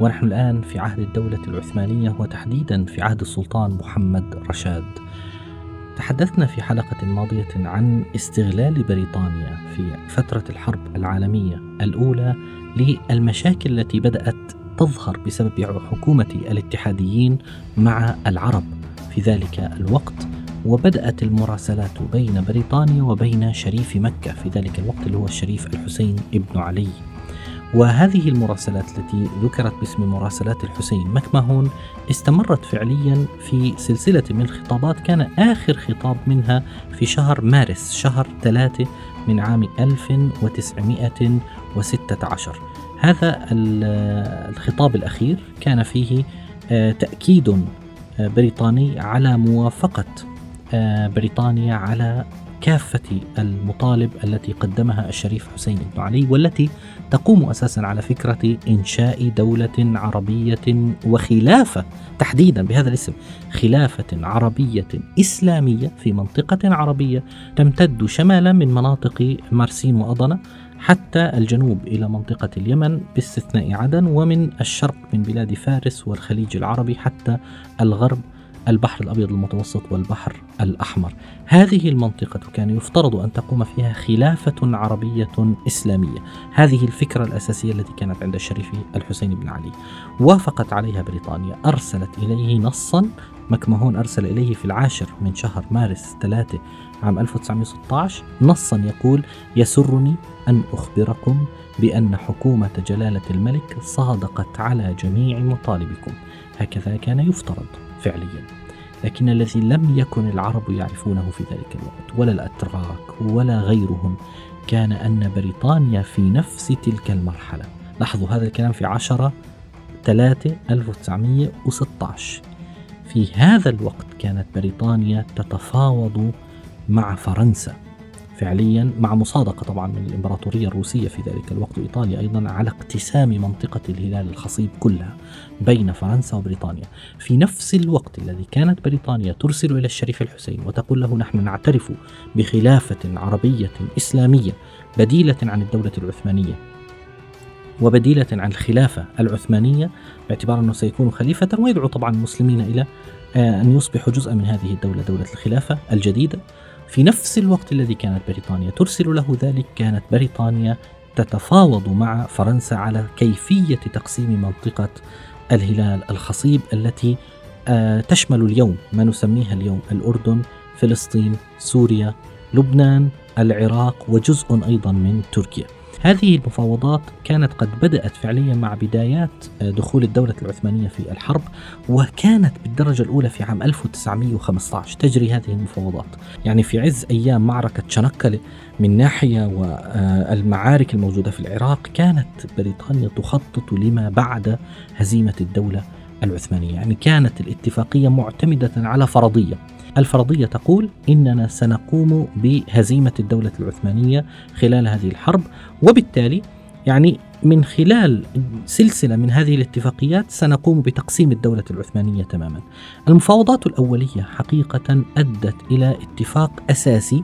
ونحن الآن في عهد الدولة العثمانية وتحديدا في عهد السلطان محمد رشاد. تحدثنا في حلقة ماضية عن استغلال بريطانيا في فترة الحرب العالمية الأولى للمشاكل التي بدأت تظهر بسبب حكومة الاتحاديين مع العرب. في ذلك الوقت وبدأت المراسلات بين بريطانيا وبين شريف مكة. في ذلك الوقت اللي هو الشريف الحسين ابن علي. وهذه المراسلات التي ذكرت باسم مراسلات الحسين مكمهون استمرت فعليا في سلسلة من الخطابات كان آخر خطاب منها في شهر مارس شهر ثلاثة من عام 1916 هذا الخطاب الأخير كان فيه آه، تأكيد آه، بريطاني على موافقة آه، بريطانيا على كافة المطالب التي قدمها الشريف حسين بن علي والتي تقوم أساسا على فكرة إنشاء دولة عربية وخلافة تحديدا بهذا الاسم خلافة عربية إسلامية في منطقة عربية تمتد شمالا من مناطق مارسين وأضنة حتى الجنوب إلى منطقة اليمن باستثناء عدن ومن الشرق من بلاد فارس والخليج العربي حتى الغرب البحر الأبيض المتوسط والبحر الأحمر. هذه المنطقة كان يفترض أن تقوم فيها خلافة عربية إسلامية. هذه الفكرة الأساسية التي كانت عند الشريف الحسين بن علي. وافقت عليها بريطانيا، أرسلت إليه نصا مكمهون أرسل إليه في العاشر من شهر مارس ثلاثة عام 1916 نصا يقول: يسرني أن أخبركم بأن حكومة جلالة الملك صادقت على جميع مطالبكم. هكذا كان يفترض فعليا. لكن الذي لم يكن العرب يعرفونه في ذلك الوقت ولا الأتراك ولا غيرهم كان أن بريطانيا في نفس تلك المرحلة. لاحظوا هذا الكلام في 10 3 1916 في هذا الوقت كانت بريطانيا تتفاوض مع فرنسا. فعليا مع مصادقة طبعا من الإمبراطورية الروسية في ذلك الوقت وإيطاليا أيضا على اقتسام منطقة الهلال الخصيب كلها بين فرنسا وبريطانيا. في نفس الوقت الذي كانت بريطانيا ترسل إلى الشريف الحسين وتقول له نحن نعترف بخلافة عربية إسلامية بديلة عن الدولة العثمانية وبديلة عن الخلافة العثمانية باعتبار أنه سيكون خليفة ويدعو طبعا المسلمين إلى آه، أن يصبحوا جزءا من هذه الدولة دولة الخلافة الجديدة. في نفس الوقت الذي كانت بريطانيا ترسل له ذلك كانت بريطانيا تتفاوض مع فرنسا على كيفية تقسيم منطقة الهلال الخصيب التي آه، تشمل اليوم ما نسميها اليوم الأردن فلسطين سوريا لبنان العراق وجزء أيضا من تركيا. هذه المفاوضات كانت قد بدأت فعليا مع بدايات آه، دخول الدولة العثمانية في الحرب وكانت بالدرجة الأولى في عام 1915 تجري هذه المفاوضات. يعني في عز أيام معركة شنكلة من ناحية والمعارك الموجودة في العراق كانت بريطانيا تخطط لما بعد هزيمة الدولة العثمانية. يعني كانت الاتفاقية معتمدة على فرضية. الفرضية تقول إننا سنقوم بهزيمة الدولة العثمانية خلال هذه الحرب وبالتالي يعني من خلال سلسلة من هذه الاتفاقيات سنقوم بتقسيم الدولة العثمانية تماما. المفاوضات الأولية حقيقة أدت إلى اتفاق أساسي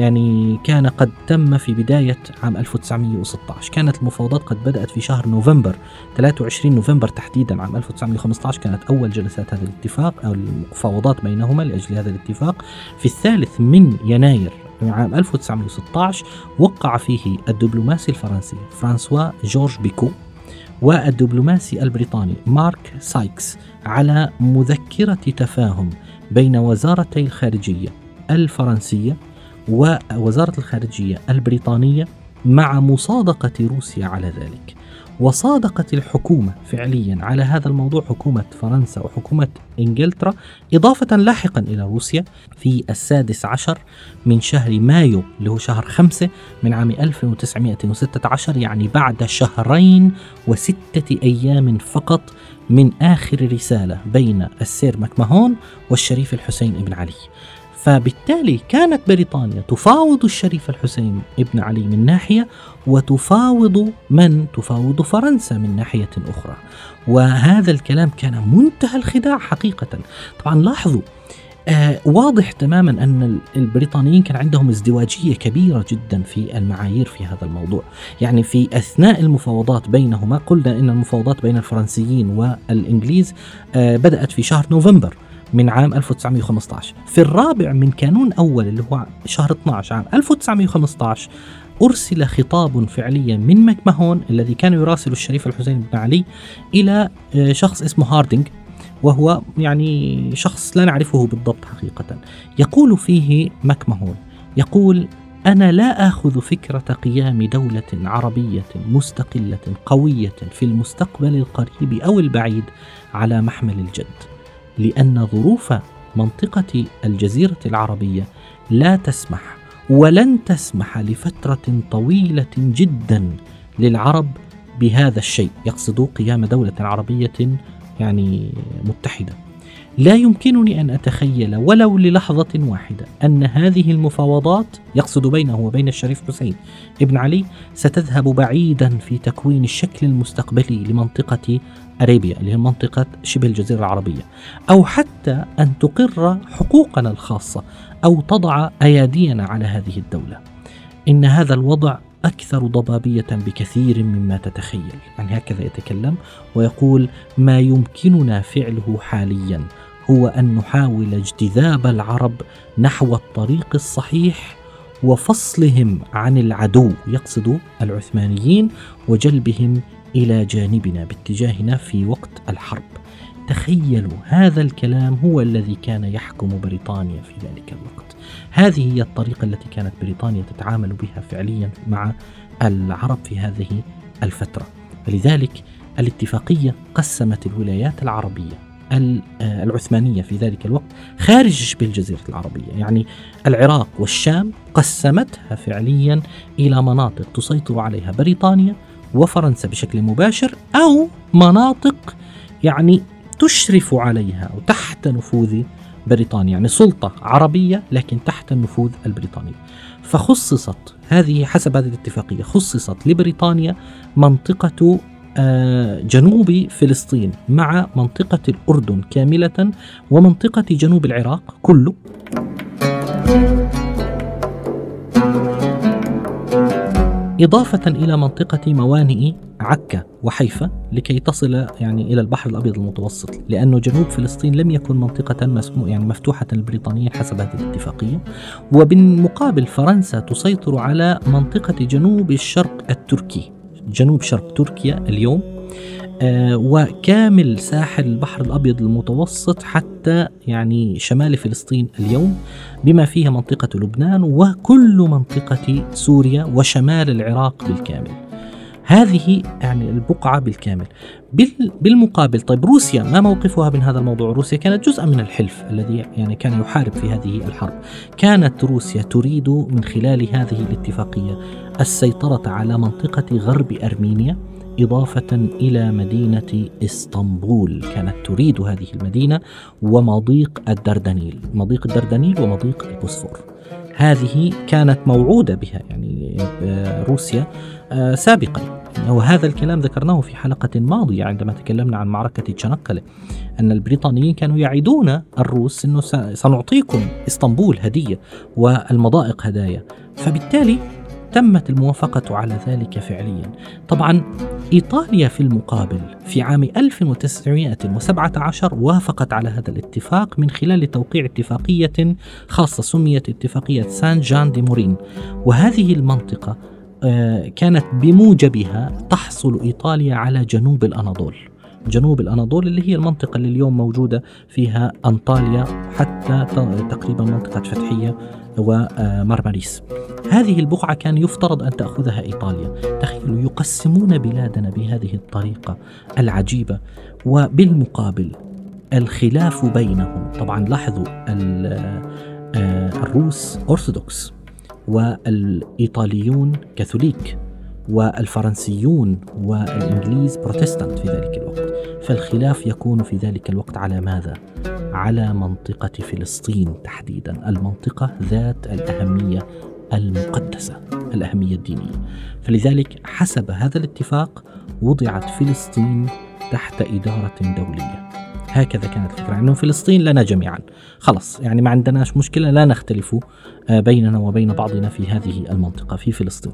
يعني كان قد تم في بداية عام 1916 كانت المفاوضات قد بدأت في شهر نوفمبر 23 نوفمبر تحديدا عام 1915 كانت أول جلسات هذا الاتفاق أو المفاوضات بينهما لأجل هذا الاتفاق. في الثالث من يناير عام 1916 وقع فيه الدبلوماسي الفرنسي فرانسوا جورج بيكو والدبلوماسي البريطاني مارك سايكس على مذكرة تفاهم بين وزارتي الخارجية الفرنسية ووزارة الخارجية البريطانية مع مصادقة روسيا على ذلك. وصادقت الحكومة فعليا على هذا الموضوع حكومة فرنسا وحكومة إنجلترا إضافة لاحقا إلى روسيا في السادس عشر من شهر مايو اللي هو شهر خمسة من عام 1916 يعني بعد شهرين وستة أيام فقط من آخر رسالة بين السير مكمهون والشريف الحسين بن علي. فبالتالي كانت بريطانيا تفاوض الشريف الحسين ابن علي من ناحية وتفاوض من؟ تفاوض فرنسا من ناحية أخرى. وهذا الكلام كان منتهى الخداع حقيقة. طبعا لاحظوا آه واضح تماما أن البريطانيين كان عندهم ازدواجية كبيرة جدا في المعايير في هذا الموضوع، يعني في أثناء المفاوضات بينهما قلنا إن المفاوضات بين الفرنسيين والإنجليز آه بدأت في شهر نوفمبر. من عام 1915 في الرابع من كانون أول اللي هو شهر 12 عام 1915 أرسل خطاب فعليا من مكمهون الذي كان يراسل الشريف الحسين بن علي إلى آه، شخص اسمه هاردنج وهو يعني شخص لا نعرفه بالضبط حقيقة. يقول فيه مكمهون يقول أنا لا آخذ فكرة قيام دولة عربية مستقلة قوية في المستقبل القريب أو البعيد على محمل الجد. لأن ظروف منطقة الجزيرة العربية لا تسمح ولن تسمح لفترة طويلة جدا للعرب بهذا الشيء يقصد قيام دولة عربية يعني متحدة. لا يمكنني أن أتخيل ولو للحظة واحدة أن هذه المفاوضات يقصد بينه وبين الشريف حسين ابن علي ستذهب بعيدا في تكوين الشكل المستقبلي لمنطقة اريبيا اللي هي منطقة شبه الجزيرة العربية أو حتى أن تقر حقوقنا الخاصة أو تضع أيادينا على هذه الدولة. إن هذا الوضع أكثر ضبابية بكثير مما تتخيل يعني هكذا يتكلم ويقول ما يمكننا فعله حاليا هو أن نحاول اجتذاب العرب نحو الطريق الصحيح وفصلهم عن العدو يقصد العثمانيين وجلبهم إلى جانبنا باتجاهنا في وقت الحرب. تخيلوا هذا الكلام هو الذي كان يحكم بريطانيا في ذلك الوقت. هذه هي الطريقة التي كانت بريطانيا تتعامل بها فعليا مع العرب في هذه الفترة. فلذلك الاتفاقية قسمت الولايات العربية العثمانية في ذلك الوقت خارج شبه الجزيرة العربية يعني العراق والشام قسمتها فعليا إلى مناطق تسيطر عليها بريطانيا وفرنسا بشكل مباشر أو مناطق يعني تشرف عليها أو تحت نفوذ بريطانيا يعني سلطة عربية لكن تحت النفوذ البريطاني. فخصصت هذه حسب هذه الاتفاقية خصصت لبريطانيا منطقة آه، جنوب فلسطين مع منطقة الأردن كاملة ومنطقة جنوب العراق كله. إضافة إلى منطقة موانئ عكا وحيفا لكي تصل يعني إلى البحر الأبيض المتوسط لأنه جنوب فلسطين لم يكن منطقة مسمو يعني مفتوحة للبريطانيين حسب هذه الاتفاقية. وبالمقابل فرنسا تسيطر على منطقة جنوب الشرق التركي جنوب شرق تركيا اليوم. وكامل ساحل البحر الأبيض المتوسط حتى يعني شمال فلسطين اليوم بما فيها منطقة لبنان وكل منطقة سوريا وشمال العراق بالكامل. هذه يعني البقعة بالكامل. بالمقابل طيب روسيا ما موقفها من هذا الموضوع؟ روسيا كانت جزءا من الحلف الذي يعني كان يحارب في هذه الحرب. كانت روسيا تريد من خلال هذه الاتفاقية السيطرة على منطقة غرب أرمينيا إضافة إلى مدينة إسطنبول. كانت تريد هذه المدينة ومضيق الدردنيل مضيق الدردنيل ومضيق البوسفور. هذه كانت موعودة بها يعني آه، روسيا آه، سابقا. وهذا الكلام ذكرناه في حلقة ماضية عندما تكلمنا عن معركة تشنقلة أن البريطانيين كانوا يعدون الروس أنه سنعطيكم إسطنبول هدية والمضائق هدايا. فبالتالي تمت الموافقة على ذلك فعليا. طبعا إيطاليا في المقابل في عام 1917 وافقت على هذا الاتفاق من خلال توقيع اتفاقية خاصة سميت اتفاقية سان جان دي مورين وهذه المنطقة آه، كانت بموجبها تحصل إيطاليا على جنوب الأناضول. جنوب الأناضول اللي هي المنطقة اللي اليوم موجودة فيها أنطاليا حتى تقريبا منطقة فتحية ومارماريس هذه البقعة كان يفترض أن تأخذها إيطاليا. تخيلوا يقسمون بلادنا بهذه الطريقة العجيبة. وبالمقابل الخلاف بينهم طبعا لاحظوا آه، الروس أرثوذكس والإيطاليون كاثوليك. والفرنسيون والإنجليز بروتستانت في ذلك الوقت. فالخلاف يكون في ذلك الوقت على ماذا؟ على منطقة فلسطين تحديدا المنطقة ذات الأهمية المقدسة الأهمية الدينية. فلذلك حسب هذا الاتفاق وضعت فلسطين تحت إدارة دولية. هكذا كانت الفكرة أنه فلسطين لنا جميعا. خلص يعني ما عندناش مشكلة لا نختلف آه، بيننا وبين بعضنا في هذه المنطقة في فلسطين.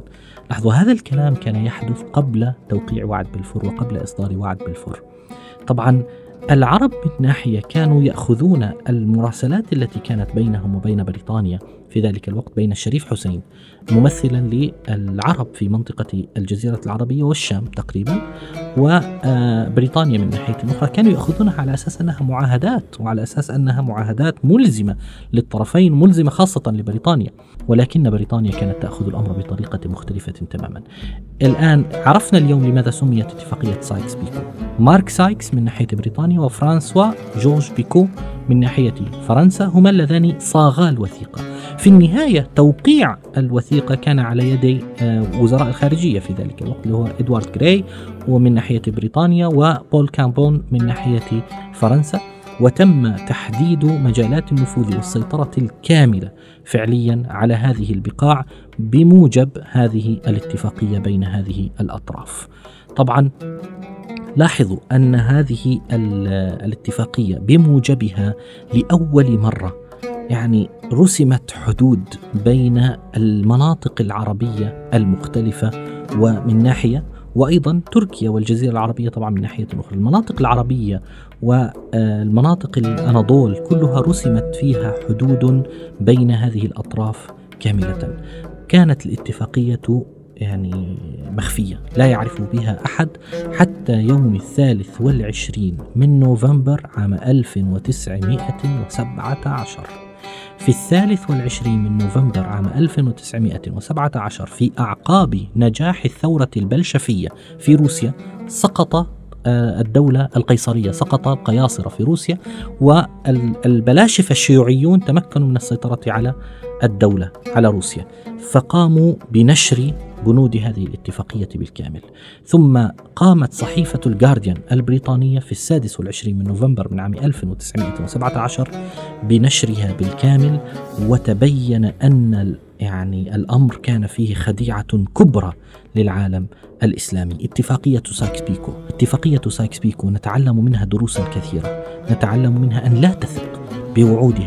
لاحظوا هذا الكلام كان يحدث قبل توقيع وعد بلفور وقبل إصدار وعد بلفور. طبعا العرب من ناحية كانوا يأخذون المراسلات التي كانت بينهم وبين بريطانيا في ذلك الوقت بين الشريف حسين ممثلا للعرب في منطقة الجزيرة العربية والشام تقريبا وبريطانيا من ناحية أخرى كانوا يأخذونها على أساس أنها معاهدات وعلى أساس أنها معاهدات ملزمة للطرفين ملزمة خاصة لبريطانيا ولكن بريطانيا كانت تأخذ الأمر بطريقة مختلفة تماما. الآن عرفنا اليوم لماذا سميت اتفاقية سايكس بيكو. مارك سايكس من ناحية بريطانيا وفرانسوا جورج بيكو من ناحية فرنسا هما اللذان صاغا الوثيقة. في النهاية توقيع الوثيقة كان على يدي آه، وزراء الخارجية في ذلك الوقت اللي هو إدوارد جراي ومن ناحية بريطانيا وبول كامبون من ناحية فرنسا وتم تحديد مجالات النفوذ والسيطرة الكاملة فعليا على هذه البقاع بموجب هذه الاتفاقية بين هذه الأطراف. طبعا لاحظوا أن هذه الاتفاقية بموجبها لأول مرة يعني رسمت حدود بين المناطق العربية المختلفة ومن ناحية وأيضا تركيا والجزيرة العربية طبعا من ناحية أخرى. المناطق العربية والمناطق الأناضول كلها رسمت فيها حدود بين هذه الأطراف كاملة. كانت الاتفاقية يعني مخفية لا يعرف بها أحد حتى يوم الثالث والعشرين من نوفمبر عام 1917 في الثالث والعشرين من نوفمبر عام 1917 في أعقاب نجاح الثورة البلشفية في روسيا سقط الدولة القيصرية سقط القياصرة في روسيا والبلاشفة الشيوعيون تمكنوا من السيطرة على الدولة على روسيا. فقاموا بنشر بنود هذه الاتفاقية بالكامل. ثم قامت صحيفة الجارديان البريطانية في السادس والعشرين من نوفمبر من عام 1917 بنشرها بالكامل وتبين أن يعني الأمر كان فيه خديعة كبرى للعالم الإسلامي اتفاقية سايكس بيكو. اتفاقية سايكس بيكو نتعلم منها دروسا كثيرة. نتعلم منها أن لا تثق بوعود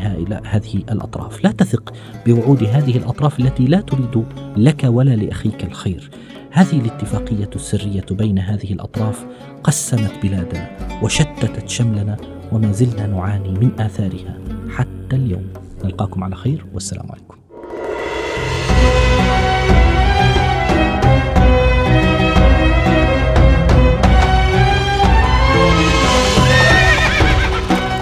هذه الأطراف. لا تثق بوعود هذه الأطراف التي لا تريد لك ولا لأخيك الخير. هذه الاتفاقية السرية بين هذه الأطراف قسمت بلادنا وشتتت شملنا وما زلنا نعاني من آثارها حتى اليوم. نلقاكم على خير والسلام عليكم.